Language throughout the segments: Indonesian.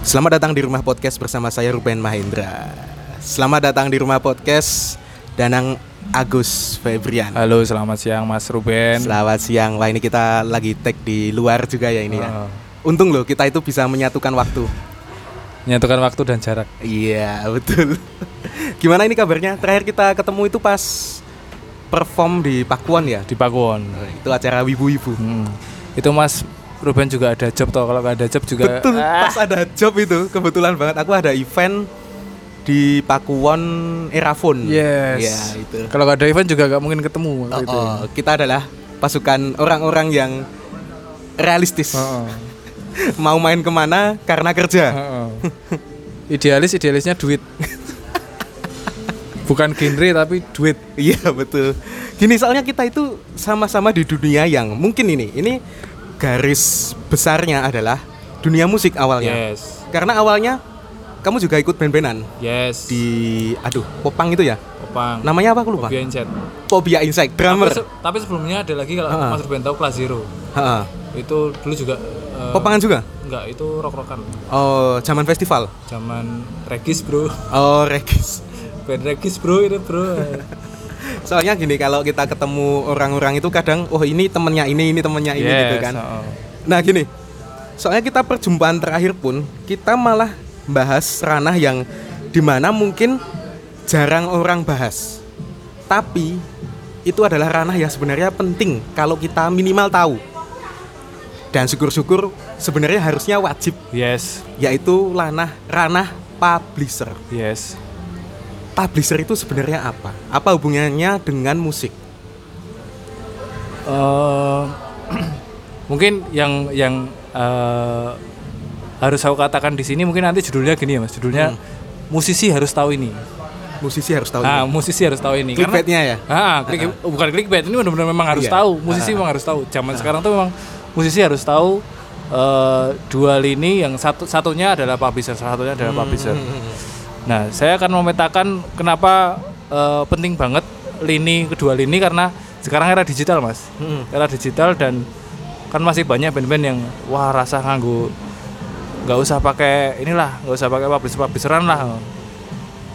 Selamat datang di rumah podcast bersama saya Ruben Mahendra. Selamat datang di rumah podcast Danang Agus Febrian. Halo, selamat siang Mas Ruben. Selamat siang. Wah ini kita lagi tag di luar juga ya ini ya. Oh. Untung loh kita itu bisa menyatukan waktu. Menyatukan waktu dan jarak. Iya betul. Gimana ini kabarnya? Terakhir kita ketemu itu pas perform di Pakuan ya. Di Pakuwon. Itu acara wibu-wibu. Hmm. Itu Mas Ruben juga ada job toh. Kalau nggak ada job juga. Betul. Ah. Pas ada job itu kebetulan banget. Aku ada event di Pakuwon Erafon. Yes. Ya itu. Kalau nggak ada event juga nggak mungkin ketemu Oh, itu. oh, kita adalah pasukan orang-orang yang realistis. Oh, oh. Mau main ke mana karena kerja. Oh, oh. Idealis idealisnya duit. Bukan genre tapi duit. Iya betul. Gini soalnya kita itu sama-sama di dunia yang mungkin ini, ini garis besarnya adalah dunia musik awalnya. Yes. Karena awalnya kamu juga ikut band-bandan Yes. di, aduh, Popang itu ya. Opang. Namanya apa aku lupa. Biain chat. Pobia Insect, drummer. Tapi, se- tapi sebelumnya ada lagi kalau Ha-ha. Mas Ruben tahu Class Zero. Ha-ha. Itu dulu juga eh, Popangan juga? Enggak, itu rock-rockan. Oh, zaman festival. Zaman Regis, Bro. Oh, Regis. Band Regis, Bro, ini, Bro. Soalnya gini kalau kita ketemu orang-orang itu kadang oh ini temennya ini, ini temennya ini gitu Yes, kan. oh. Nah gini, soalnya kita perjumpaan terakhir pun kita malah bahas ranah yang di mana mungkin jarang orang bahas. Tapi itu adalah ranah yang sebenarnya penting kalau kita minimal tahu. Dan syukur-syukur sebenarnya harusnya wajib Yes, yaitu ranah ranah publisher. yes. Publisher itu sebenarnya apa? Apa hubungannya dengan musik? Eh, mungkin yang yang eh, harus aku katakan di sini mungkin nanti judulnya gini ya mas judulnya musisi harus tahu ini Musisi harus tahu. ah ini. musisi harus tahu ini Clickbaitnya ya. ah klik, bukan clickbait ini benar-benar memang harus Iya. tahu musisi memang harus tahu zaman sekarang tuh memang musisi harus tahu eh, dua lini yang satu satunya adalah publisher satunya adalah publisher nah saya akan memetakan kenapa eh, penting banget lini kedua lini karena sekarang era digital mas Hmm. era digital dan kan masih banyak band-band yang wah rasa nganggu nggak usah pakai inilah nggak usah pakai publisher publisheran lah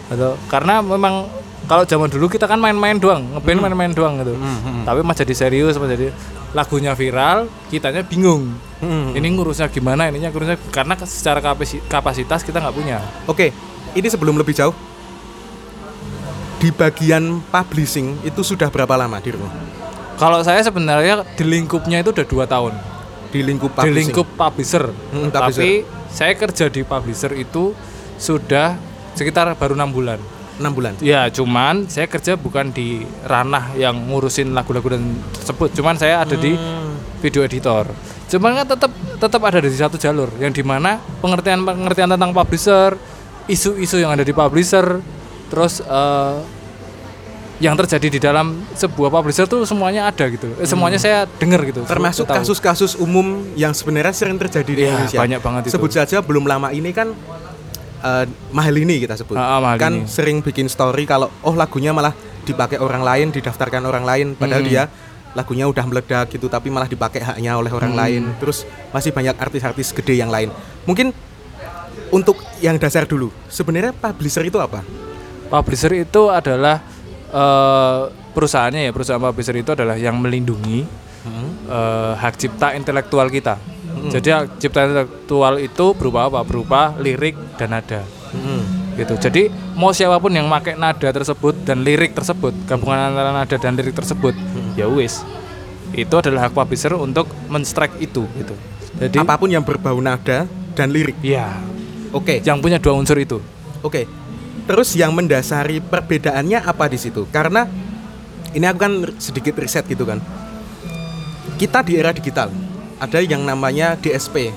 gitu. karena memang kalau zaman dulu kita kan main-main doang ngeband main-main doang gitu Hmm, tapi mas jadi serius mas jadi lagunya viral kitanya bingung Hmm. ini ngurusnya gimana ininya ngurusnya karena secara kapasi- kapasitas kita nggak punya Oke, ini sebelum lebih jauh di bagian publishing itu sudah berapa lama di rumah? kalau saya sebenarnya di lingkupnya itu udah dua tahun Di lingkup di publishing. lingkup publisher. Hmm, publisher. Tapi saya kerja di publisher itu sudah sekitar baru enam bulan. 6 bulan. Ya, cuman saya kerja bukan di ranah yang ngurusin lagu-lagu dan tersebut. Cuman saya ada di Hmm. video editor. Cuman kan tetap tetap ada di satu jalur yang di mana pengertian pengertian tentang publisher, isu-isu yang ada di publisher, terus eh, yang terjadi di dalam sebuah publisher tuh semuanya ada gitu. Eh, semuanya saya dengar gitu. Termasuk kasus-kasus umum yang sebenarnya sering terjadi di Iya, Indonesia. banyak banget itu. Sebut saja belum lama ini kan eh, mahal ini kita sebut. Ah, ah, Mahalini. kan sering bikin story kalau oh lagunya malah dipakai orang lain, didaftarkan orang lain padahal Hmm. dia lagunya udah meledak gitu tapi malah dipakai haknya oleh orang Hmm. lain. Terus masih banyak artis-artis gede yang lain. Mungkin untuk yang dasar dulu, sebenarnya publisher itu apa? Publisher itu adalah eh, perusahaannya ya perusahaan publisher itu adalah yang melindungi eh, hak cipta intelektual kita. Jadi hak cipta intelektual itu berupa apa? Berupa lirik dan nada. Gitu. Jadi mau siapa pun yang pakai nada tersebut dan lirik tersebut, gabungan antara nada dan lirik tersebut, ya wis. Itu adalah hak publisher untuk men-strike itu gitu. Jadi Apa pun yang berbau nada dan lirik. ya Oke. yang punya dua unsur itu. Oke. Terus yang mendasari perbedaannya apa di situ? Karena ini aku kan sedikit riset gitu kan. Kita di era digital ada yang namanya DSP,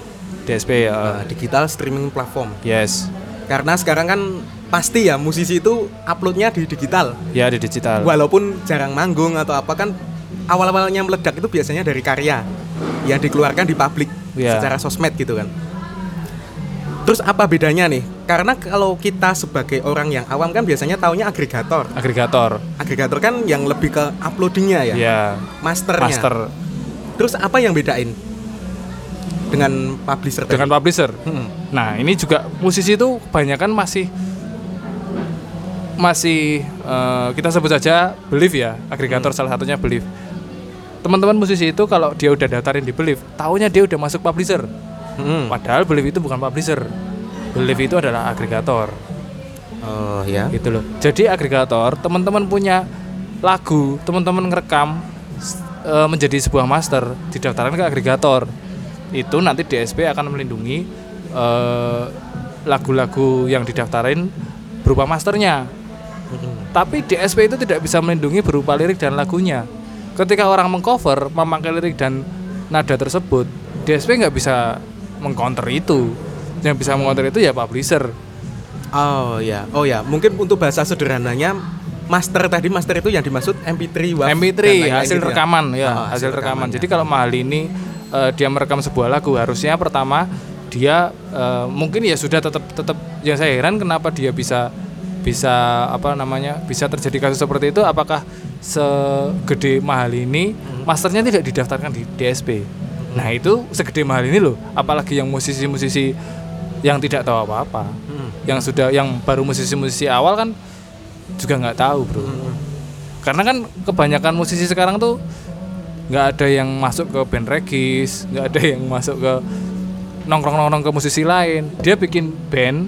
DSP ya. uh, digital streaming platform. yes. Karena sekarang kan pasti ya musisi itu uploadnya di digital. Ya di digital. Walaupun jarang manggung atau apa kan awal-awalnya meledak itu biasanya dari karya yang dikeluarkan di publik Iya. secara sosmed gitu kan. Terus apa bedanya nih? Karena kalau kita sebagai orang yang awam kan biasanya taunya agregator. agregator Agregator kan yang lebih ke uploadingnya ya, ya masternya. master Terus apa yang bedain? dengan publisher tadi. dengan publisher. Mm-mm. Nah, ini juga musisi itu kebanyakan masih masih eh, kita sebut saja Believe ya, agregator salah satunya Believe. Teman-teman musisi itu kalau dia udah daftarin di Believe, taunya dia udah masuk publisher. Mm. Padahal Believe itu bukan publisher. Believe itu adalah agregator, Oh ya. gitu loh. Jadi agregator, teman-teman punya lagu, teman-teman ngerekam eh, menjadi sebuah master, didaftarkan ke agregator. Itu nanti DSP akan melindungi eh, lagu-lagu yang didaftarin berupa masternya. Tapi DSP itu tidak bisa melindungi berupa lirik dan lagunya. Ketika orang mengcover memakai lirik dan nada tersebut, DSP nggak bisa mengcounter itu. Yang bisa mengcounter itu ya publisher. Oh ya. Oh ya. Mungkin untuk bahasa sederhananya master tadi master itu yang dimaksud MP3 WAV MP3 dan lain-lain hasil gitu ya? rekaman ya, Oh, hasil rekaman. ya. Jadi kalau mahal ini eh, dia merekam sebuah lagu harusnya pertama dia eh, mungkin ya sudah tetap tetap yang saya heran kenapa dia bisa bisa apa namanya bisa terjadi kasus seperti itu apakah segede mahal ini Hmm. masternya tidak didaftarkan di DSP nah itu segede mahal ini loh apalagi yang musisi-musisi yang tidak tahu apa-apa Mm. yang sudah yang baru musisi-musisi awal kan juga nggak tahu bro Mm. karena kan kebanyakan musisi sekarang tuh nggak ada yang masuk ke band regis nggak ada yang masuk ke nongkrong-nongkrong ke musisi lain dia bikin band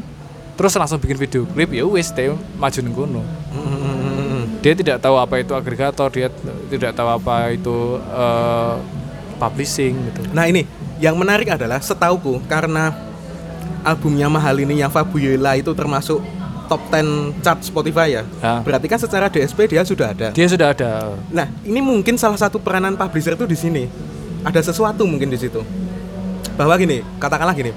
terus langsung bikin video klip ya wis dia maju kono Mm. dia tidak tahu apa itu agregator dia tidak tahu apa itu eh, publishing gitu Nah ini yang menarik adalah setauku karena albumnya mahal ini yang Fabiola itu termasuk top 10 chart Spotify ya. Ya. Berarti kan secara DSP dia sudah ada. dia sudah ada Nah ini mungkin salah satu peranan publisher itu di sini. Ada sesuatu mungkin di situ. Bahwa gini, katakanlah gini.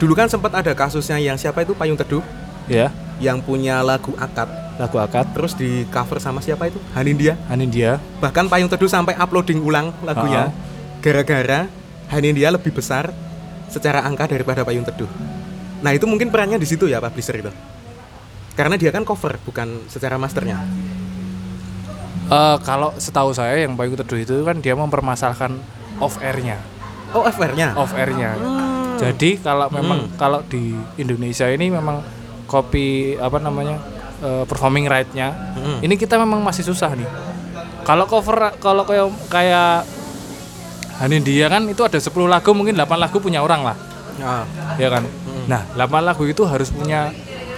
Dulu kan sempat ada kasusnya yang siapa itu Payung Teduh ya yang punya lagu akad lagu akad terus di cover sama siapa itu? Hanindia Hanindia bahkan Payung Teduh sampai uploading ulang lagunya. Gara-gara Hanindia lebih besar secara angka daripada Payung Teduh. Nah itu mungkin perannya di situ ya publisher itu. Karena dia kan cover bukan secara masternya. Eh, kalau setahu saya yang Payung Teduh itu kan dia mempermasalahkan off airnya oh FR-nya off airnya Hmm. Jadi kalau memang kalau di Indonesia ini memang kopi apa namanya eh, performing right-nya Hmm. ini kita memang masih susah nih. Kalau cover kalau kayak kayak Hanindia kan itu ada 10 lagu mungkin 8 lagu punya orang lah, Ah. ya kan. Nah, 8 lagu itu harus punya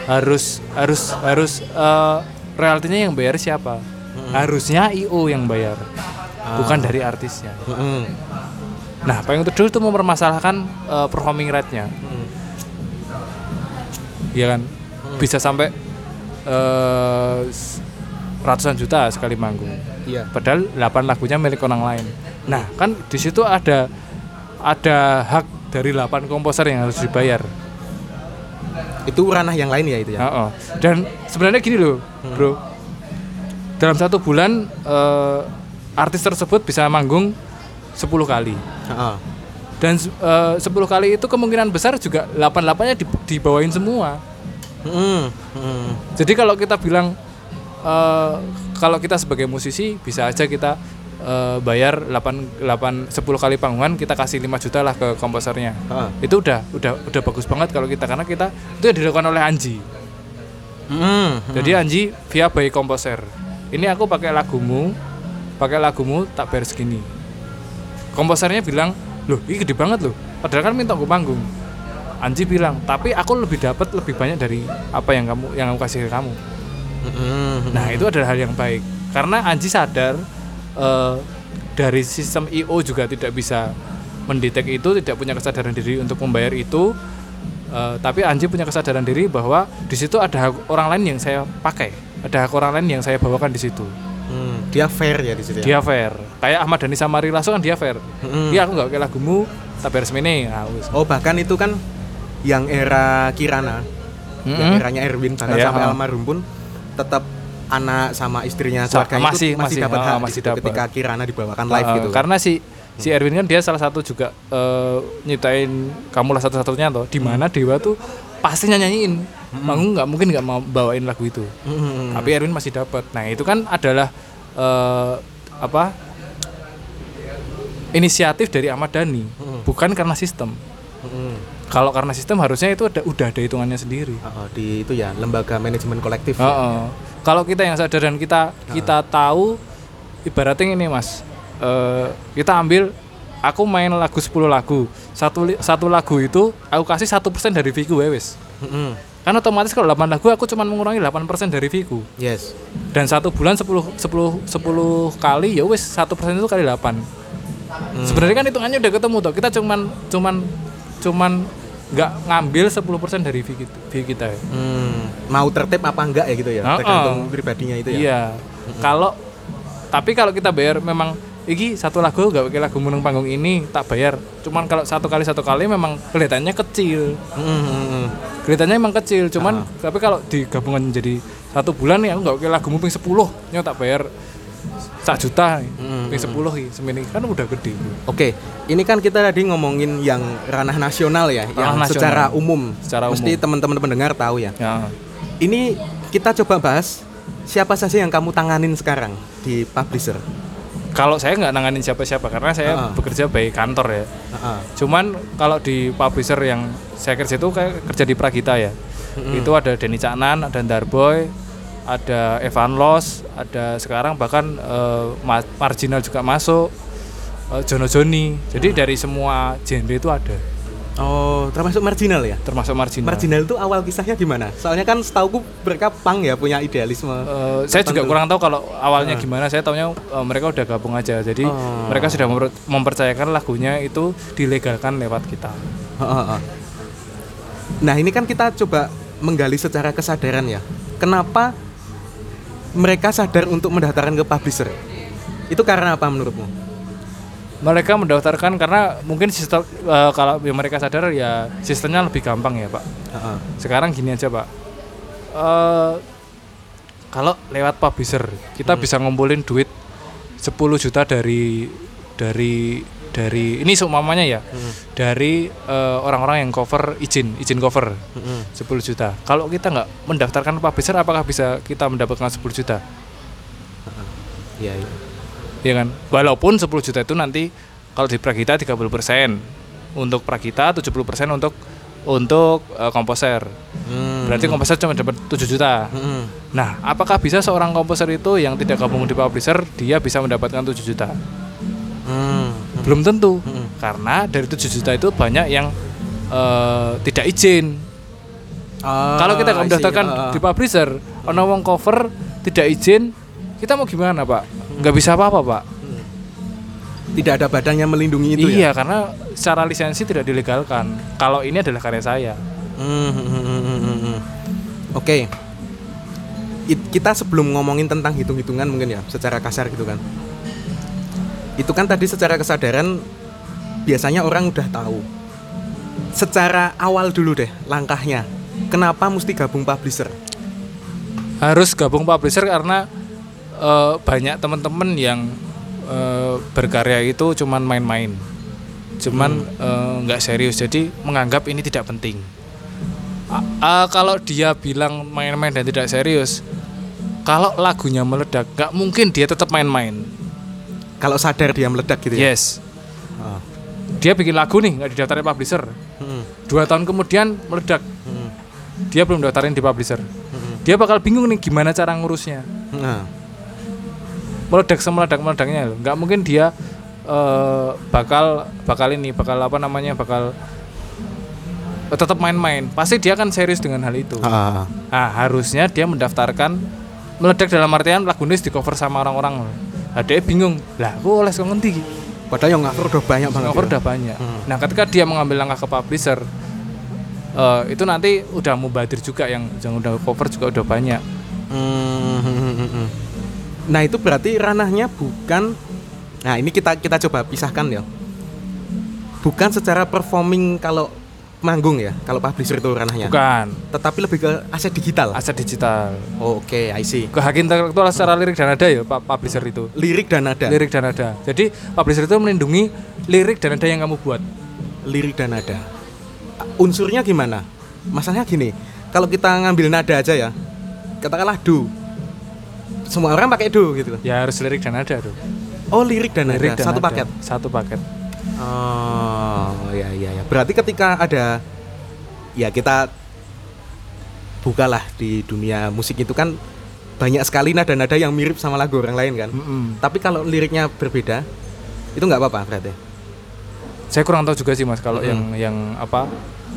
harus harus harus eh, royaltinya yang bayar siapa? Harusnya IO yang bayar. Bukan dari artisnya. Mm-mm. Nah, Payung Teduh itu mempermasalahkan eh, performing rate-nya. Mm. Iya kan? Bisa sampai s- ratusan juta sekali manggung. iya Padahal 8 lagunya milik orang lain. Nah, kan di situ ada ada hak dari 8 komposer yang harus dibayar. itu ranah yang lain ya itu ya Heeh. Dan sebenarnya gini loh, Bro. Dalam satu bulan eh, artis tersebut bisa manggung 10 kali. Ah. Dan eh, 10 kali itu kemungkinan besar juga 8-8-nya di, dibawain semua. Mm-mm. Mm. Jadi kalau kita bilang eh, kalau kita sebagai musisi bisa aja kita eh, bayar 8 8 10 kali panggungan kita kasih 5 juta lah ke komposernya. Ah. Itu udah udah udah bagus banget kalau kita karena kita itu yang dilakukan oleh Anji. Mm. Jadi Anji via by komposer. Ini aku pakai lagumu, pakai lagumu tak bayar segini. Komposernya bilang, loh ini gede banget loh. Padahal kan minta gue panggung. Anji bilang, tapi aku lebih dapat lebih banyak dari apa yang kamu yang aku kasih ke kamu. Mm-mm. Nah itu adalah hal yang baik karena Anji sadar eh, dari sistem IO juga tidak bisa mendetek itu, tidak punya kesadaran diri untuk membayar itu. Eh, tapi Anji punya kesadaran diri bahwa di situ ada hak orang lain yang saya pakai, ada hak orang lain yang saya bawakan di situ. Mm. dia fair ya di situ ya Dia fair. Kayak Ahmad Dhani sama Ari Lasso kan dia fair. Mm-mm. Iya aku nggak pakai lagumu, bayar semene. Nah, wis. oh bahkan itu kan yang era Kirana yang Mm-mm. eranya Erwin bahkan Iya, sampai almarhum pun tetap anak sama istrinya keluarga masih- itu masih, masih, dapat ha, hak masih dapat. ketika Kirana dibawakan live Uh, gitu Karena si si Erwin kan dia salah satu juga eh, nyiptain kamulah satu-satunya toh. Di mana Dewa tuh pasti nyanyiin. Manggung nggak mungkin nggak mau bawain lagu itu. Mm-mm. Tapi Erwin masih dapat. Nah, itu kan adalah eh, apa? inisiatif dari Ahmad Dhani, bukan karena sistem. Mm-mm. Kalau karena sistem harusnya itu ada udah ada hitungannya sendiri. Oh, di itu ya lembaga manajemen kolektif. ya? Heeh. Kalau kita yang sadar dan kita kita tahu ibaratnya ini Mas. eh, kita ambil aku main lagu 10 lagu. Satu satu lagu itu aku kasih satu persen dari fee wes. Mm-mm. Kan otomatis kalau 8 lagu aku cuma mengurangi 8% dari fee Yes. Dan satu bulan 10 10 10 kali ya wes satu persen itu kali 8. Sebenarnya kan hitungannya udah ketemu tuh. Kita cuman cuman cuman nggak ngambil 10% dari fee kita, fee kita ya. Hmm, mau tertib apa enggak ya gitu ya? Heeh. Tergantung pribadinya itu ya. Iya. Kalau tapi kalau kita bayar memang iki satu lagu gak pakai lagu menung panggung ini tak bayar. Cuman kalau satu kali satu kali memang kelihatannya kecil. Mm, mm, mm. Kelihatannya emang kecil, cuman tapi kalau digabungkan jadi satu bulan nih aku nggak pakai lagu ping 10, nyo tak bayar sak juta nih. Hmm, Ping 10 nih, semini kan udah gede. Oke, ini kan kita tadi ngomongin yang ranah nasional ya, yang nasional. secara umum. Secara Mesti umum. teman-teman pendengar tahu ya. Ya. Ini kita coba bahas siapa saja yang kamu tanganin sekarang di publisher. Kalau saya nggak nanganin siapa-siapa karena saya Ah. bekerja baik kantor ya. Heeh. Cuman kalau di publisher yang saya kerja itu kayak kerja di Pragita ya. Itu ada Denny Caknan, ada Darboy, ada Evan Los, ada sekarang bahkan Ma- Marginal juga masuk, eh, Jono Joni. Jadi dari semua genre itu ada, Oh, termasuk marginal ya? termasuk Marginal. Marginal itu awal kisahnya gimana? Soalnya kan setauku mereka pang ya punya idealisme. Eh, saya juga kurang tahu kalau awalnya gimana. Saya taunya eh, mereka udah gabung aja. Jadi Oh. mereka sudah memper- mempercayakan lagunya itu dilegalkan lewat kita. Heeh, heeh. Nah ini kan kita coba menggali secara kesadaran ya. Kenapa mereka sadar untuk mendaftarkan ke publisher? Itu karena apa menurutmu? Mereka mendaftarkan karena mungkin sistem eh, kalau mereka sadar ya sistemnya lebih gampang ya pak. Heeh. Sekarang gini aja pak. Eh, kalau lewat publisher kita bisa ngumpulin duit 10 juta dari dari dari ini seumpamanya ya dari eh, orang-orang yang cover izin izin cover Mm-mm. 10 juta. Kalau kita nggak mendaftarkan publisher, apakah bisa kita mendapatkan 10 juta? Iya, iya. Ya kan? Walaupun 10 juta itu nanti kalau di Pragita 30% untuk Pragita, 70% untuk untuk eh, komposer. Hmm. Berarti komposer cuma dapat 7 juta. Mm-mm. Nah, apakah bisa seorang komposer itu yang tidak gabung di publisher dia bisa mendapatkan 7 juta? Hmm. Belum tentu. Mm-mm. Karena dari 7 juta itu banyak yang eh, tidak izin. Ah, Kalau kita mendaftarkan Ah, ah. di publisher, ono wong cover tidak izin, kita mau gimana pak? Nggak bisa apa-apa pak. tidak ada badan yang melindungi itu iya ya. karena secara lisensi tidak dilegalkan. Kalau ini adalah karya saya. Hmm, hmm, hmm, hmm, hmm, hmm. Oke. It- kita sebelum ngomongin tentang hitung-hitungan mungkin ya, secara kasar gitu kan. Itu kan tadi secara kesadaran biasanya orang udah tahu. Secara awal dulu deh langkahnya. Kenapa mesti gabung publisher? Harus gabung publisher karena eh, banyak teman-teman yang eh, berkarya itu cuman main-main, cuman eh, nggak serius. Jadi menganggap ini tidak penting. A- a- kalau dia bilang main-main dan tidak serius, kalau lagunya meledak, nggak mungkin dia tetap main-main. Kalau sadar dia meledak gitu ya. Yes, Ah. dia bikin lagu nih nggak didaftarin publisher. Hmm, Dua tahun kemudian meledak, hmm, dia belum daftarin di publisher. hmm. Dia bakal bingung nih gimana cara ngurusnya. Nah, Meledak semeledak meledaknya. Nggak mungkin dia eh, bakal bakal ini bakal apa namanya bakal eh, tetap main-main. Pasti dia akan serius dengan hal itu. ah, Nah, harusnya dia mendaftarkan meledak dalam artian lagu ini di cover sama orang-orang. Dia bingung, lah aku oleh kok ngendi? padahal yang cover udah banyak banget. Cover ya. udah banyak. Hmm. Nah, ketika dia mengambil langkah ke publisher, eh, itu nanti udah mubadir juga yang yang udah cover juga udah banyak. Hmm. Nah itu berarti ranahnya bukan. Nah ini kita kita coba pisahkan ya. Bukan secara performing kalau manggung ya, kalau publisher itu ranahnya. Bukan Tetapi lebih ke aset digital. aset digital. Oh, Oke, I see. ke hak intelektual secara lirik dan nada ya pak publisher itu Lirik dan nada. lirik dan nada jadi publisher itu melindungi lirik dan nada yang kamu buat Lirik dan nada. Unsurnya gimana? Masalahnya gini, kalau kita ngambil nada aja ya, katakanlah do. Semua orang pakai do gitu. ya harus lirik dan nada tuh Oh, lirik dan lirik nada dan satu nada. paket. satu paket Oh, ya ya ya. Berarti ketika ada ya kita bukalah di dunia musik itu kan banyak sekali nada-nada yang mirip sama lagu orang lain kan. Mm-mm. Tapi kalau liriknya berbeda, itu nggak apa-apa berarti. saya kurang tahu juga sih mas kalau Mm-mm. yang yang apa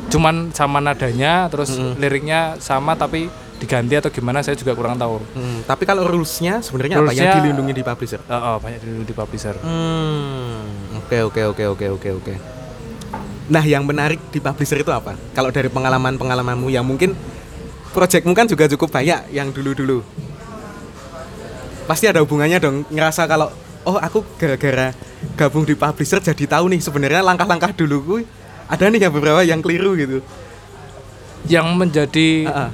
cuman sama nadanya terus Mm-mm. liriknya sama tapi diganti atau gimana saya juga kurang tahu Hmm, tapi kalau rulesnya sebenarnya apa yang dilindungi di publisher? Eh, oh, banyak dulu di publisher Hmm, oke oke oke oke oke oke. Nah, yang menarik di publisher itu apa? Kalau dari pengalaman-pengalamanmu yang mungkin projectmu kan juga cukup banyak yang dulu-dulu. Pasti ada hubungannya dong ngerasa kalau oh aku gara-gara gabung di publisher jadi tahu nih sebenarnya langkah-langkah dulu ada nih yang beberapa yang keliru gitu. yang menjadi Ah, ah.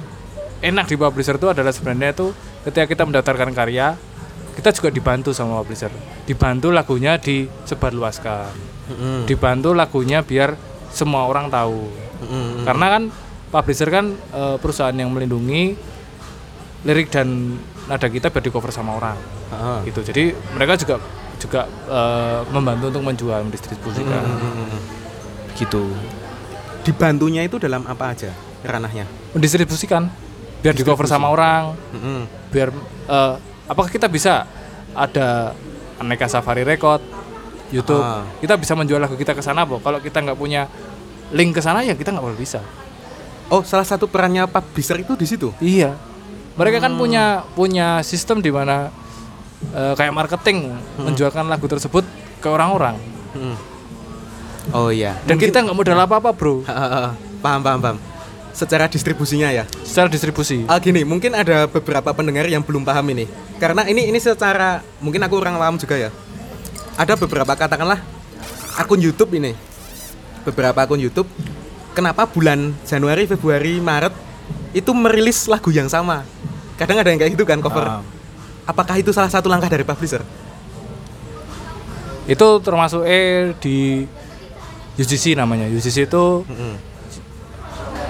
Enak di publisher itu adalah sebenarnya itu ketika kita mendaftarkan karya kita juga dibantu sama publisher dibantu lagunya disebarluaskan Mm-mm. dibantu lagunya biar semua orang tahu Mm-mm. karena kan publisher kan eh, perusahaan yang melindungi lirik dan nada kita biar di cover sama orang Ah, ah. gitu jadi mereka juga juga eh, membantu untuk menjual mendistribusikan Mm-mm. gitu Dibantunya itu dalam apa aja ranahnya? mendistribusikan biar di cover sama orang Mm-mm. biar eh, apakah kita bisa ada aneka safari record YouTube Ah. kita bisa menjual lagu kita ke sana po kalau kita nggak punya link ke sana ya kita nggak boleh bisa Oh, salah satu perannya publisher itu di situ. iya mereka kan punya punya sistem di mana eh, kayak marketing menjualkan lagu tersebut ke orang-orang Mm. Oh iya. dan kita nggak modal apa-apa bro Ha, ha, ha. paham paham paham. Secara distribusinya ya. secara distribusi Ah gini, mungkin ada beberapa pendengar yang belum paham ini. Karena ini ini secara mungkin aku orang awam juga ya. Ada beberapa katakanlah akun YouTube ini. Beberapa akun YouTube kenapa bulan Januari, Februari, Maret itu merilis lagu yang sama. Kadang ada yang kayak gitu kan cover. Ah. Apakah itu salah satu langkah dari publisher? itu termasuk eh di UGC namanya UGC itu Mm-mm.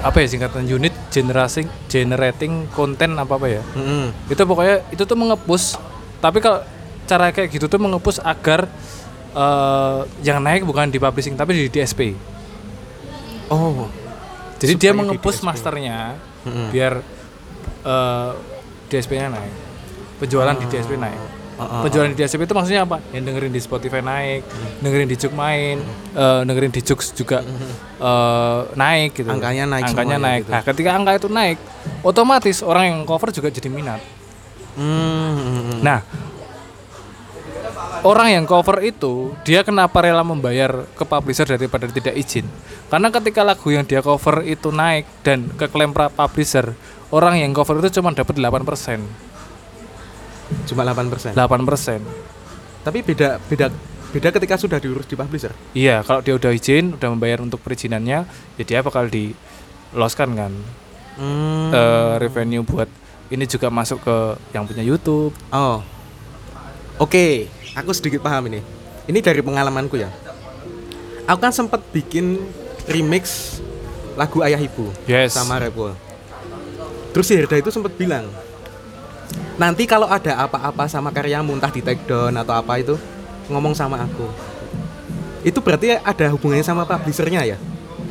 Apa ya singkatan unit generating generating konten apa apa ya Mm-mm. itu pokoknya itu tuh mengepus tapi kalau cara kayak gitu tuh mengepus agar eh, yang naik bukan di publishing tapi di DSP Oh. jadi Supaya dia di mengepus masternya Mm-mm. biar eh, DSP-nya naik penjualan di DSP naik Oh, oh, penjualan di DSP itu maksudnya apa yang dengerin di Spotify naik dengerin di Juk main eh, dengerin di Jux juga eh, naik gitu Angkanya naik angkanya naik gitu. nah ketika angka itu naik otomatis orang yang cover juga jadi minat Hmm. Nah, orang yang cover itu dia kenapa rela membayar ke publisher daripada tidak izin? Karena ketika lagu yang dia cover itu naik dan ke klaim pra- publisher, orang yang cover itu cuma dapat 8%. Cuma 8%. 8%. Tapi beda beda beda ketika sudah diurus di publisher. Iya, kalau dia udah izin, udah membayar untuk perizinannya, ya dia bakal di loskan kan. Hmm. Eh, revenue buat ini juga masuk ke yang punya YouTube. Oh. Oke, aku sedikit paham ini. Ini dari pengalamanku ya. Aku kan sempat bikin remix lagu Ayah Ibu Yes. sama Repul. Terus si Herda itu sempat bilang, nanti kalau ada apa-apa sama karyamu entah di take down atau apa itu ngomong sama aku. Itu berarti ada hubungannya sama publishernya ya?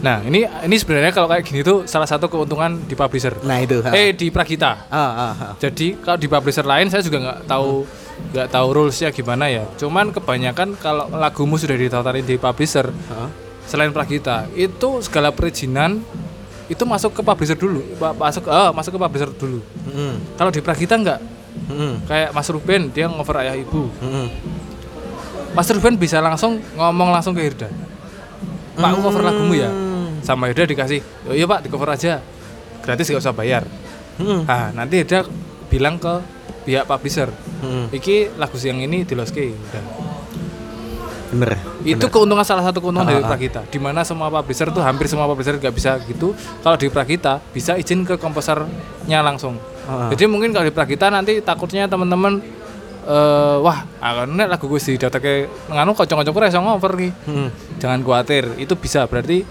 Nah, ini ini sebenarnya kalau kayak gini tuh salah satu keuntungan di publisher. Nah itu. ha. Eh di Pragita. Ah, ah, ah. Jadi kalau di publisher lain saya juga nggak tahu nggak tahu rulesnya gimana ya. Cuman kebanyakan kalau lagumu sudah ditatarin di publisher selain Pragita itu segala perizinan itu masuk ke publisher dulu, masuk ah, masuk ke publisher dulu. Mm-mm. Kalau di Pragita nggak Mm-mm. kayak Mas Ruben dia ngover ayah ibu. Mm-mm. Mas Ruben bisa langsung ngomong langsung ke Hirda. Pak aku cover lagumu ya. Sama Hirda dikasih, "Oh iya Pak, di cover aja. Gratis gak usah bayar." Mm-mm. Nah, nanti Hirda bilang ke pihak publisher, Mm-mm. iki lagu yang ini di loske udah. Bener. itu keuntungan salah satu keuntungan dari Ah, ah. Pragita di mana semua publisher tuh hampir semua publisher nggak bisa gitu kalau di Pragita bisa izin ke komposernya langsung Ah, ah. jadi mungkin kalau di Pragita nanti takutnya teman-teman eh wah akan lagu gue sih daftar ke nganu kocok-kocok iso ngover ki Mm-mm. jangan khawatir itu bisa berarti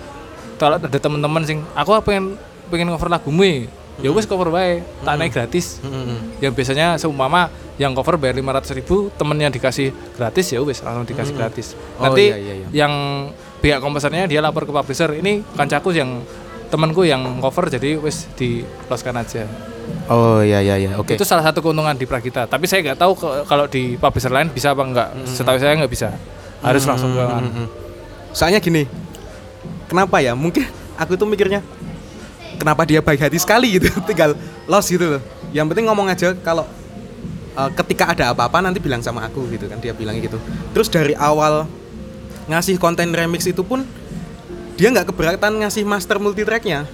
kalau ada teman-teman sing aku pengen pengen cover lagumu ya, ya wes cover wae tak naik gratis Mm-mm. yang biasanya seumpama yang cover bayar 500 ribu temennya dikasih gratis ya wes langsung dikasih gratis Oh, nanti iya, iya, iya. yang pihak komposernya dia lapor ke publisher ini kancaku yang temanku yang cover jadi wes di closekan aja Oh iya iya iya. Oke. itu salah satu keuntungan di Pragita tapi saya nggak tahu kalau di publisher lain bisa apa enggak setahu saya nggak bisa harus langsung ke Mm-mm. Soalnya gini. Kenapa ya? Mungkin aku tuh mikirnya kenapa dia baik hati sekali gitu. Tinggal los gitu loh. Yang penting ngomong aja kalau uh, ketika ada apa-apa nanti bilang sama aku gitu kan dia bilangnya gitu. Terus dari awal ngasih konten remix itu pun dia nggak keberatan ngasih master multitracknya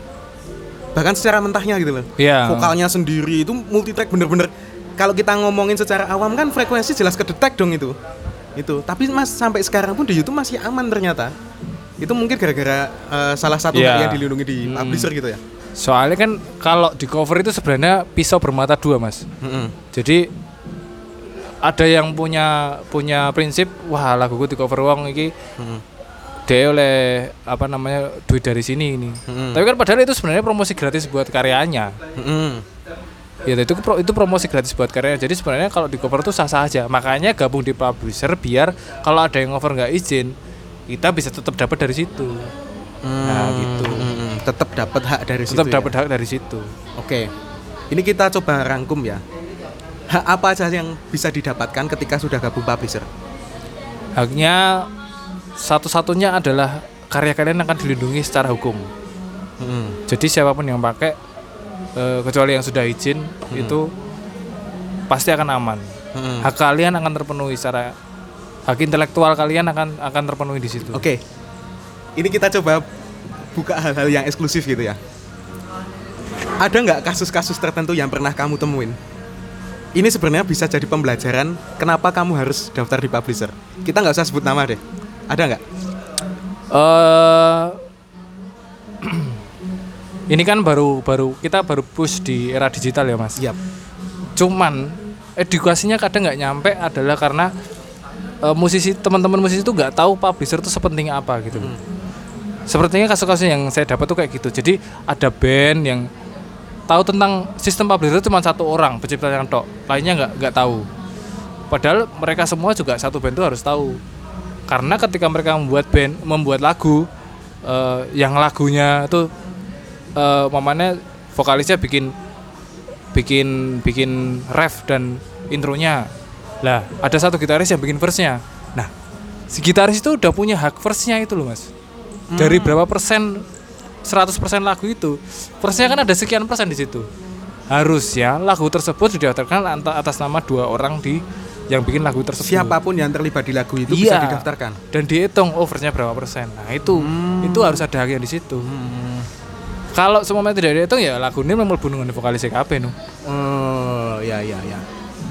bahkan secara mentahnya gitu loh Iya. vokalnya sendiri itu multitrack bener-bener kalau kita ngomongin secara awam kan frekuensi jelas kedetek dong itu itu tapi mas sampai sekarang pun di YouTube masih aman ternyata itu mungkin gara-gara eh, salah satu hak yang dilindungi di Hmm. publisher gitu ya soalnya kan kalau di cover itu sebenarnya pisau bermata dua mas Mm-mm. jadi ada yang punya punya prinsip wah laguku di cover wong iki Mm-mm. dia oleh apa namanya duit dari sini ini Mm-mm. tapi kan padahal itu sebenarnya promosi gratis buat karyanya Mm-mm. ya itu itu promosi gratis buat karyanya jadi sebenarnya kalau di cover tuh sah sah aja makanya gabung di publisher biar kalau ada yang cover nggak izin kita bisa tetap dapat dari situ nah gitu Mm-mm. tetap dapat hak dari situ tetap ya? dapat hak dari situ Oke, ini kita coba rangkum ya. Hak apa aja yang bisa didapatkan ketika sudah gabung publisher? haknya satu-satunya adalah karya kalian akan dilindungi secara hukum Hmm. Jadi siapa pun yang pakai eh, kecuali yang sudah izin itu pasti akan aman. Hmm. Hak kalian akan terpenuhi secara hak intelektual kalian akan akan terpenuhi di situ. Oke, ini kita coba buka hal-hal yang eksklusif gitu ya. Ada nggak kasus-kasus tertentu yang pernah kamu temuin? Ini sebenarnya bisa jadi pembelajaran kenapa kamu harus daftar di publisher. Kita nggak usah sebut nama deh. Ada nggak? Eh, ini kan baru baru kita baru push di era digital ya mas. Yap. Cuman edukasinya kadang nggak nyampe adalah karena eh, musisi teman-teman musisi itu nggak tahu publisher itu sepenting apa gitu. Sepertinya kasus-kasus yang saya dapat tuh kayak gitu. Jadi ada band yang tahu tentang sistem publisher cuma satu orang pencipta yang tok, lainnya nggak nggak tahu. Padahal mereka semua juga satu band itu harus tahu. Karena ketika mereka membuat band, membuat lagu, eh, yang lagunya itu eh mamanya vokalisnya bikin bikin bikin ref dan intronya. Lah, ada satu gitaris yang bikin verse-nya. Nah, si gitaris itu udah punya hak verse-nya itu loh, Mas. Dari berapa persen 100% lagu itu, verse-nya kan ada sekian persen di situ. Harusnya lagu tersebut didaftarkan atas nama dua orang di yang bikin lagu tersebut. Siapa pun yang terlibat di lagu itu bisa Iya. didaftarkan. Dan dihitung overnya berapa persen. Nah, itu itu harus ada haknya di situ. Kalau semuanya tidak dihitung ya lagu ini memang dengan vokalis CKP nu. Oh, ya ya ya.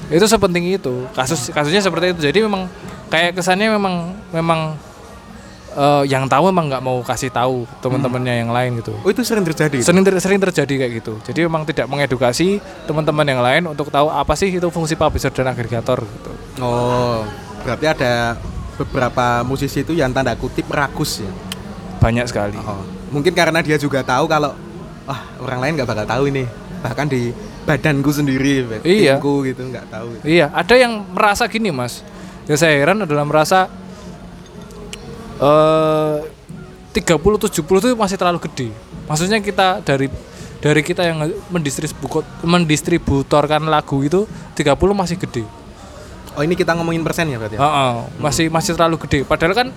Itu sepenting itu. Kasus kasusnya seperti itu. Jadi memang kayak kesannya memang memang eh, yang tahu memang nggak mau kasih tahu teman-temannya yang lain gitu. Oh, itu sering terjadi. Sering ter- sering terjadi kayak gitu. Jadi memang tidak mengedukasi teman-teman yang lain untuk tahu apa sih itu fungsi publisher dan agregator gitu. Oh, berarti ada beberapa musisi itu yang tanda kutip rakus ya. Banyak sekali. Oh, mungkin karena dia juga tahu kalau wah orang lain nggak bakal tahu ini. Bahkan di badanku sendiri, Iya. timku gitu nggak tahu. Iya, ada yang merasa gini, Mas. Yang saya heran adalah merasa eh 30 70 itu masih terlalu gede. Maksudnya kita dari dari kita yang mendistributor mendistributorkan lagu itu 30 masih gede. Oh, ini kita ngomongin persen ya berarti ya? Heeh, masih masih terlalu gede. Padahal kan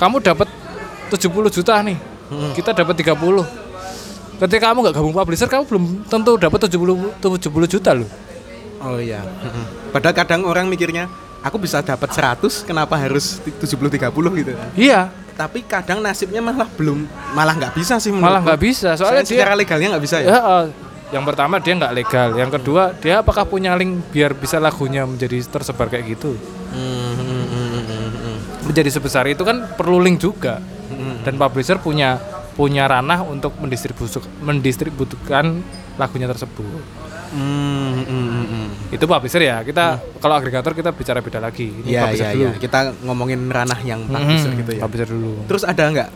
kamu dapat 70 juta nih. Kita dapat 30. Ketika kamu nggak gabung publisher, kamu belum tentu dapat 70 70 juta loh. Oh iya. Padahal kadang orang mikirnya aku bisa dapat 100 kenapa harus 70 30 gitu. Iya, Tapi kadang nasibnya malah belum malah nggak bisa sih malah nggak bisa. Soalnya Soalnya dia secara legalnya nggak bisa ya. Ya, eh, yang pertama dia nggak legal. Yang kedua dia apakah punya link biar bisa lagunya menjadi tersebar kayak gitu? Hmm, hmm, hmm, hmm, hmm, hmm. Menjadi sebesar itu kan perlu link juga. Dan publisher punya punya ranah untuk mendistribusi mendistribusikan lagunya tersebut. Hmm, hmm, hmm, hmm. Itu publisher ya. Kita kalau agregator kita bicara beda lagi. Ini Iya publisher iya dulu. iya. Kita ngomongin ranah yang publisher Mhm, gitu ya. Publisher dulu. Terus ada nggak?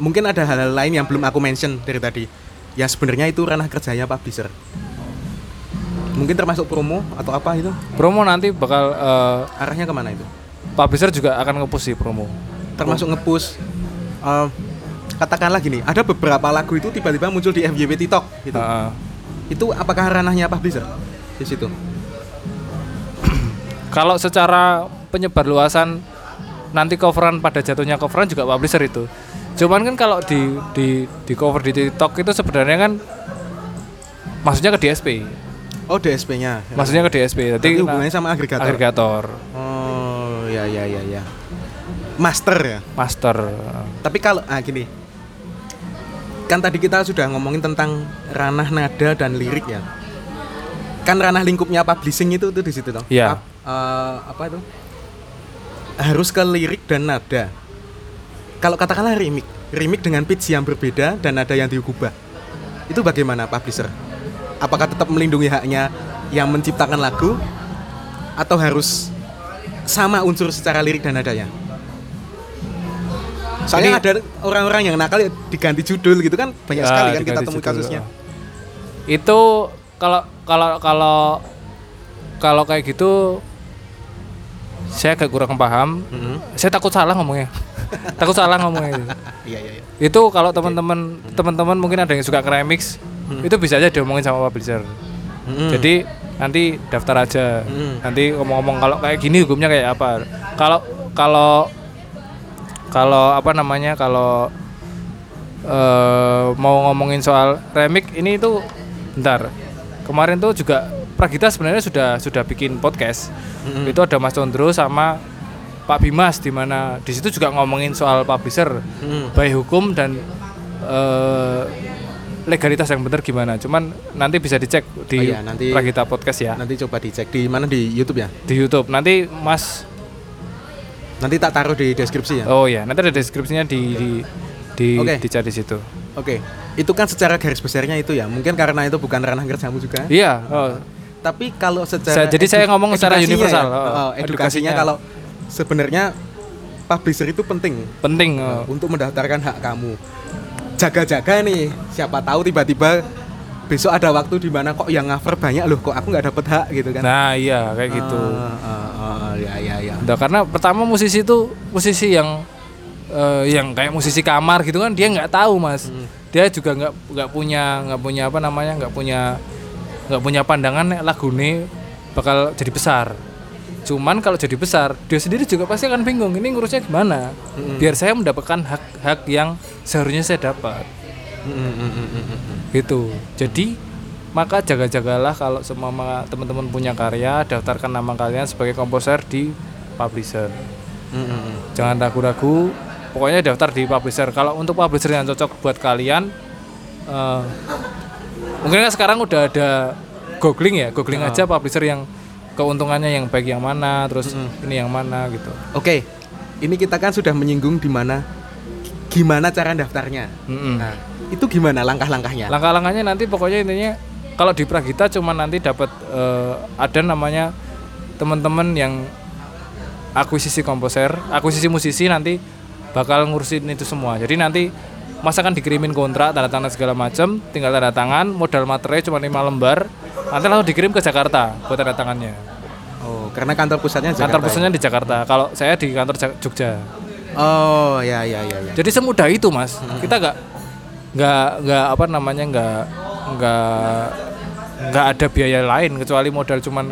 Mungkin ada hal-hal lain yang belum aku mention dari tadi. ya sebenarnya itu ranah kerjanya publisher mungkin termasuk promo atau apa itu Promo nanti bakal eh, arahnya ke mana itu publisher juga akan nge-push sih promo. termasuk ngepush eh, katakanlah gini ada beberapa lagu itu tiba-tiba muncul di FYP TikTok gitu Heeh. itu apakah ranahnya publisher di situ Kalau secara penyebar luasan nanti coveran pada jatuhnya coveran juga publisher itu. Cuman kan kalau di di di cover di TikTok itu sebenarnya kan maksudnya ke DSP. oh DSP-nya Maksudnya ke DSP. Jadi Berarti hubungannya sama agregator agregator, oh ya ya ya ya master ya master. Tapi kalau ah gini. Kan tadi kita sudah ngomongin tentang ranah nada dan lirik ya. Kan ranah lingkupnya publishing itu tuh di situ toh. Iya. Ap- eh, apa itu? Harus ke lirik dan nada. Kalau katakanlah remix, remix dengan pitch yang berbeda dan nada yang diubah. Itu bagaimana publisher? Apakah tetap melindungi haknya yang menciptakan lagu atau harus sama unsur secara lirik dan nadanya? Soalnya Ini- ada orang-orang yang nakal ya diganti judul gitu kan banyak Ya, sekali kan kita temui kasusnya. Itu kalau kalau kalau kalau kayak gitu saya agak kurang paham. Mm-hmm. Saya takut salah ngomongnya. takut salah ngomongnya. itu. Iya iya iya. itu kalau teman-teman teman-teman mungkin ada yang suka remix itu bisa aja diomongin sama publisher Mm-mm. jadi nanti daftar aja Mm. nanti ngomong-ngomong kalau kayak gini hukumnya kayak apa kalau kalau kalau apa namanya kalau eh, mau ngomongin soal remix ini itu bentar kemarin tuh juga Pragita sebenarnya sudah sudah bikin podcast Mm-mm. itu ada Mas Condro sama Pak Bimas di mana di situ juga ngomongin soal publisher Mm. baik hukum dan eh, legalitas yang benar gimana. Cuman nanti bisa dicek di Oh iya, nanti- Pragita Podcast ya Nanti coba dicek di mana di YouTube ya. di YouTube. Nanti Mas Nanti tak taruh di deskripsi ya. oh ya nanti ada deskripsinya di di di Oke. dicari di situ. Oke. Itu kan secara garis besarnya itu ya. Mungkin karena itu bukan ranah kerjamu juga. Iya. Oh, Tapi kalau secara Saya- jadi saya ngomong secara edukasinya universal. ya, Oh, oh, edukasinya edukasinya. kalau sebenarnya publisher itu penting penting. oh. untuk mendaftarkan hak kamu. Jaga-jaga nih, siapa tahu tiba-tiba besok ada waktu di mana kok yang cover banyak loh, kok aku nggak dapet hak gitu kan. Nah iya kayak gitu. Ah, ah, ah, ya ya ya. Nah, karena pertama musisi itu musisi yang eh, yang kayak musisi kamar gitu kan dia nggak tahu mas. Hmm. Dia juga nggak nggak punya nggak punya apa namanya nggak punya nggak punya pandangan lagu ini bakal jadi besar. Cuman kalau jadi besar dia sendiri juga pasti akan bingung ini ngurusnya gimana. Hmm. Biar saya mendapatkan hak-hak yang seharusnya saya dapat Mm, mm, mm, mm, mm, mm. gitu. Jadi maka jaga-jagalah kalau semua teman-teman punya karya daftarkan nama kalian sebagai komposer di publisher Mm, mm, mm. jangan ragu-ragu pokoknya daftar di publisher kalau untuk publisher yang cocok buat kalian eh, mungkin kan sekarang udah ada googling ya googling aja publisher yang keuntungannya yang baik yang mana terus ini yang mana gitu Oke, ini kita kan sudah menyinggung di mana gimana cara daftarnya. Mm-mm. Nah, itu gimana langkah-langkahnya? langkah-langkahnya nanti pokoknya intinya kalau di Pragita cuma nanti dapat eh, ada namanya teman-teman yang akuisisi komposer akuisisi musisi nanti bakal ngurusin itu semua jadi nanti Mas akan dikirimin kontrak tanda tangan segala macam tinggal tanda tangan modal materai cuma lima lembar nanti langsung dikirim ke Jakarta buat tanda tangannya Oh, karena kantor pusatnya Jakarta. kantor ya? pusatnya di Jakarta kalau saya di kantor Ja- Jogja Oh, ya ya ya ya. Jadi semudah itu mas. Kita nggak nggak nggak apa namanya nggak nggak nggak ada biaya lain kecuali modal cuman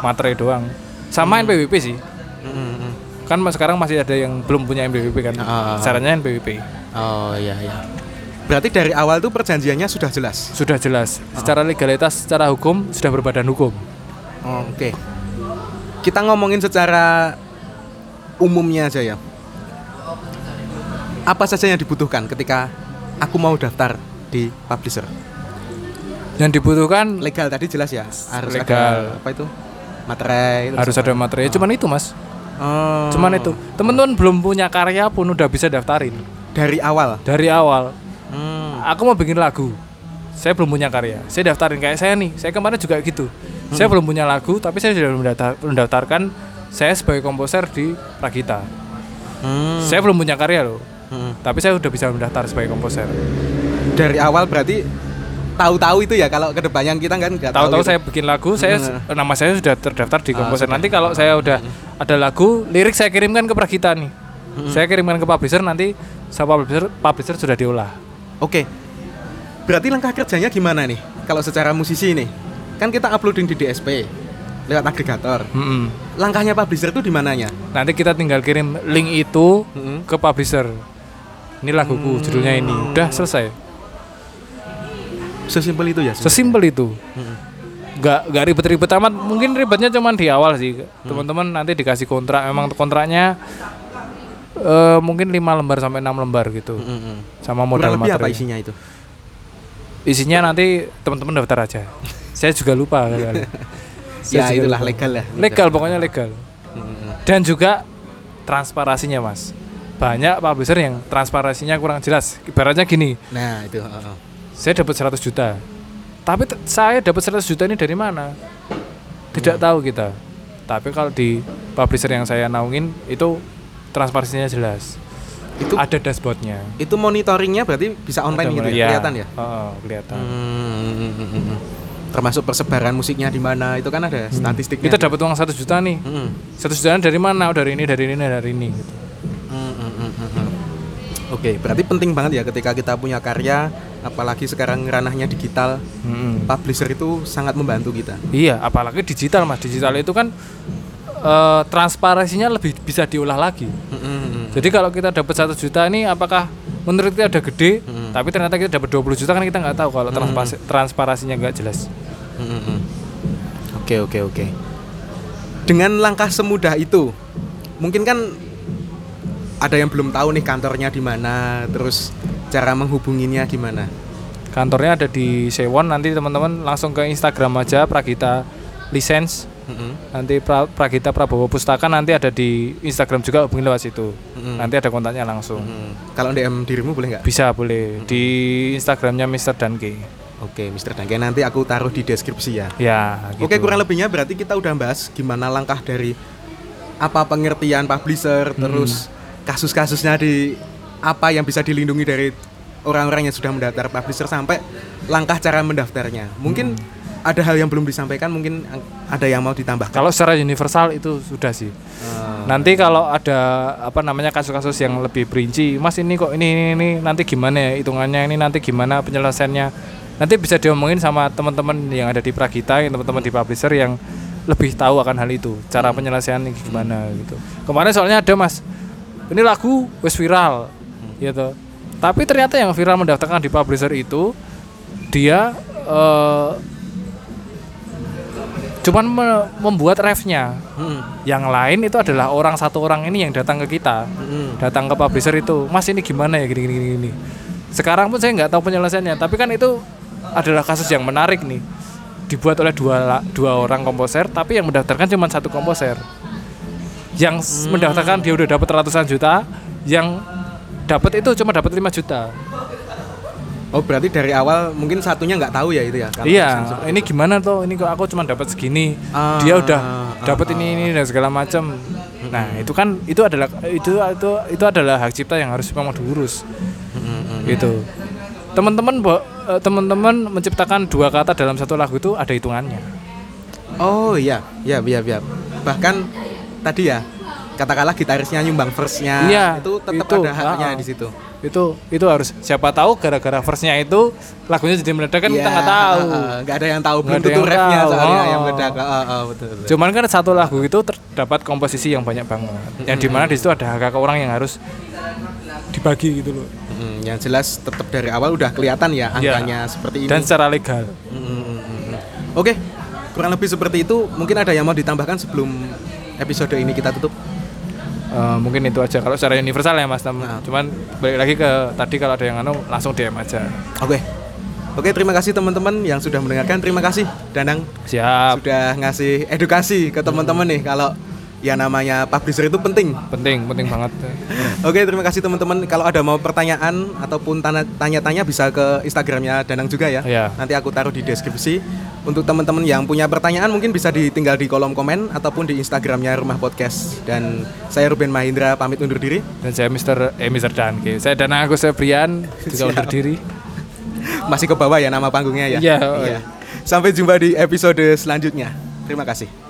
materai doang. Sama NPWP sih. Mm, mm, mm. Kan mas sekarang masih ada yang belum punya NPWP kan. Ah. Caranya NPWP. Oh, ya ya. Berarti dari awal tuh perjanjiannya sudah jelas. Sudah jelas. Secara legalitas, secara hukum sudah berbadan hukum. Oh, Oke. Kita ngomongin secara umumnya aja ya. Apa saja yang dibutuhkan ketika aku mau daftar di publisher? Yang dibutuhkan Legal tadi jelas ya. Harus Legal. ada apa itu? Materai. harus apa? ada materai. Cuman itu mas. Oh. Cuman itu. Teman-teman belum punya karya pun udah bisa daftarin dari awal. dari awal. Hmm. aku mau bikin lagu saya belum punya karya saya daftarin kayak saya nih saya kemarin juga gitu saya belum punya lagu tapi saya sudah mendaftar- mendaftarkan saya sebagai komposer di Pragita Hmm. saya belum punya karya loh Hmm. tapi saya udah bisa mendaftar sebagai komposer Dari awal berarti tahu-tahu itu ya kalau ke depannya kita kan nggak Tahu-tahu gitu. saya bikin lagu, saya Hmm. nama saya sudah terdaftar di Ah, komposer. sudah. Nanti kalau saya udah ada lagu, lirik saya kirimkan ke Pragita nih. Hmm. Saya kirimkan ke publisher nanti sama publisher publisher sudah diolah. Oke. Berarti langkah kerjanya gimana nih? Kalau secara musisi nih, kan kita uploading di DSP lewat agregator. Mm-mm. Langkahnya publisher itu di mananya? Nanti kita tinggal kirim link itu Mm-mm. ke publisher. Ini laguku, judulnya ini. Udah selesai. Sesimpel itu ya. Sesimpel itu. Mm-mm. Nggak nggak ribet-ribet amat. Mungkin ribetnya cuman di awal sih. Teman-teman nanti dikasih kontrak. Emang kontraknya eh, mungkin 5 lembar sampai 6 lembar gitu. Sama Kurang modal lebih apa materi. isinya itu? Isinya nanti teman-teman daftar aja. Saya juga lupa. Saya ya juga itulah lupa. legal ya. Legal pokoknya legal. Dan juga transparasinya, Mas. Banyak publisher yang transparasinya kurang jelas. Ibaratnya gini, Nah itu. oh, oh. Saya dapat 100 juta. Tapi saya dapat 100 juta ini dari mana? Tidak tahu kita. Tapi kalau di publisher yang saya naungin itu transparansinya jelas. Itu Ada dashboardnya. itu monitoringnya berarti bisa online Ada gitu mulai- ya? Kelihatan ya? Oh, kelihatan. Hmm, termasuk persebaran musiknya di mana itu kan ada statistiknya. Kita dapat uang 1 juta nih. Hmm. Satu jutaan dari mana? Oh, dari ini, dari ini, dari ini. Gitu. Oke, berarti penting banget ya ketika kita punya karya, apalagi sekarang ranahnya digital, Mm-mm. publisher itu sangat membantu kita. Iya, apalagi digital mas. Digital itu kan eh, transparansinya lebih bisa diolah lagi. Hmm, hmm, hmm. Jadi kalau kita dapat satu juta ini, apakah menurut kita udah gede, Hmm. tapi ternyata kita dapat 20 juta kan kita nggak tahu kalau transpas- transparansinya nggak jelas. Hmm, hmm, hmm. Oke, oke, oke. Dengan langkah semudah itu, mungkin kan ada yang belum tahu nih kantornya di mana, terus cara menghubunginya gimana. Kantornya ada di Sewon. Nanti teman-teman langsung ke Instagram aja Pragita License. Hmm, Nanti pra, Pragita Prabowo Pustaka nanti ada di Instagram juga hubungi lewat situ. hmm. Nanti ada kontaknya langsung. Hmm. Kalau DM dirimu boleh nggak? Bisa boleh di Instagramnya Mr. Danke. Oke, Mr. Dangke nanti aku taruh di deskripsi ya. Ya. Gitu. Oke, kurang lebihnya berarti kita udah bahas gimana langkah dari apa pengertian publisher, terus kasus-kasusnya di apa yang bisa dilindungi dari orang-orang yang sudah mendaftar publisher sampai langkah cara mendaftarnya. Mungkin ada hal yang belum disampaikan, mungkin ada yang mau ditambahkan. Kalau secara universal itu sudah sih. Eh, Nanti kalau ada apa namanya kasus-kasus yang lebih perinci, Mas ini kok ini ini, ini nanti gimana ya hitungannya ini nanti gimana penyelesaiannya. Nanti bisa diomongin sama teman-teman yang ada di Pragita, yang teman-teman di publisher yang lebih tahu akan hal itu, cara penyelesaian gimana gitu. Kemarin soalnya ada Mas, ini lagu wes viral, gitu. Tapi ternyata yang viral mendaftarkan di publisher itu dia eh, cuman me- membuat refnya hmm, yang lain itu adalah orang satu orang ini yang datang ke kita hmm, datang ke publisher itu mas ini gimana ya gini gini gini, gini. sekarang pun saya nggak tahu penyelesaiannya tapi kan itu adalah kasus yang menarik nih. Dibuat oleh dua dua orang komposer tapi yang mendaftarkan cuma satu komposer yang s- mendaftarkan dia udah dapat ratusan juta yang dapat itu cuma dapat 5 juta. Oh, berarti dari awal mungkin satunya nggak tahu ya itu ya? kalau iya ini gimana tuh ini kok aku cuma dapat segini. Ah, dia udah ah, dapat ini ini dan segala macam nah itu kan itu adalah itu itu itu adalah hak cipta yang harus memang diurus. Hmm, gitu. Teman-teman bo- eh, teman-teman menciptakan dua kata dalam satu lagu itu ada hitungannya. Oh iya, iya, iya, iya. Bahkan tadi ya, katakanlah gitarisnya nyumbang verse-nya, Iya, itu tetap itu, ada haknya ah, di situ. itu itu harus siapa tahu gara-gara verse-nya itu lagunya jadi meledak kan kita Iya, nggak tahu ah, nggak ada yang tahu, belum tentu tahu, soalnya oh. yang meledak. Betul, betul. cuman kan satu lagu itu terdapat komposisi yang banyak banget yang di mana di situ ada hak orang yang harus dibagi gitu loh Mm, yang jelas tetap dari awal udah kelihatan ya Iya. angkanya seperti ini. dan secara legal Mm, mm, mm, mm. Oke, kurang lebih seperti itu. Mungkin ada yang mau ditambahkan sebelum episode ini kita tutup. Eh, mungkin itu aja kalau secara universal ya mas Tam. Nah. cuman balik lagi ke tadi kalau ada yang anu langsung DM aja Oke. Oke, terima kasih teman-teman yang sudah mendengarkan. Terima kasih Danang siap sudah ngasih edukasi ke teman-teman nih kalau ya namanya publisher itu penting. penting penting banget Oke, terima kasih teman-teman. Kalau ada mau pertanyaan ataupun tanya- tanya-tanya bisa ke Instagramnya Danang juga ya. Iya. Nanti aku taruh di deskripsi. Untuk teman-teman yang punya pertanyaan mungkin bisa ditinggal di kolom komen ataupun di Instagramnya Rumah Podcast. Dan saya Ruben Mahindra pamit undur diri. dan saya Mister eh Mister Dan Oke, saya Dana Agus Febrian juga undur diri Masih ke bawah ya nama panggungnya ya. Iya, oh iya. Sampai jumpa di episode selanjutnya. Terima kasih.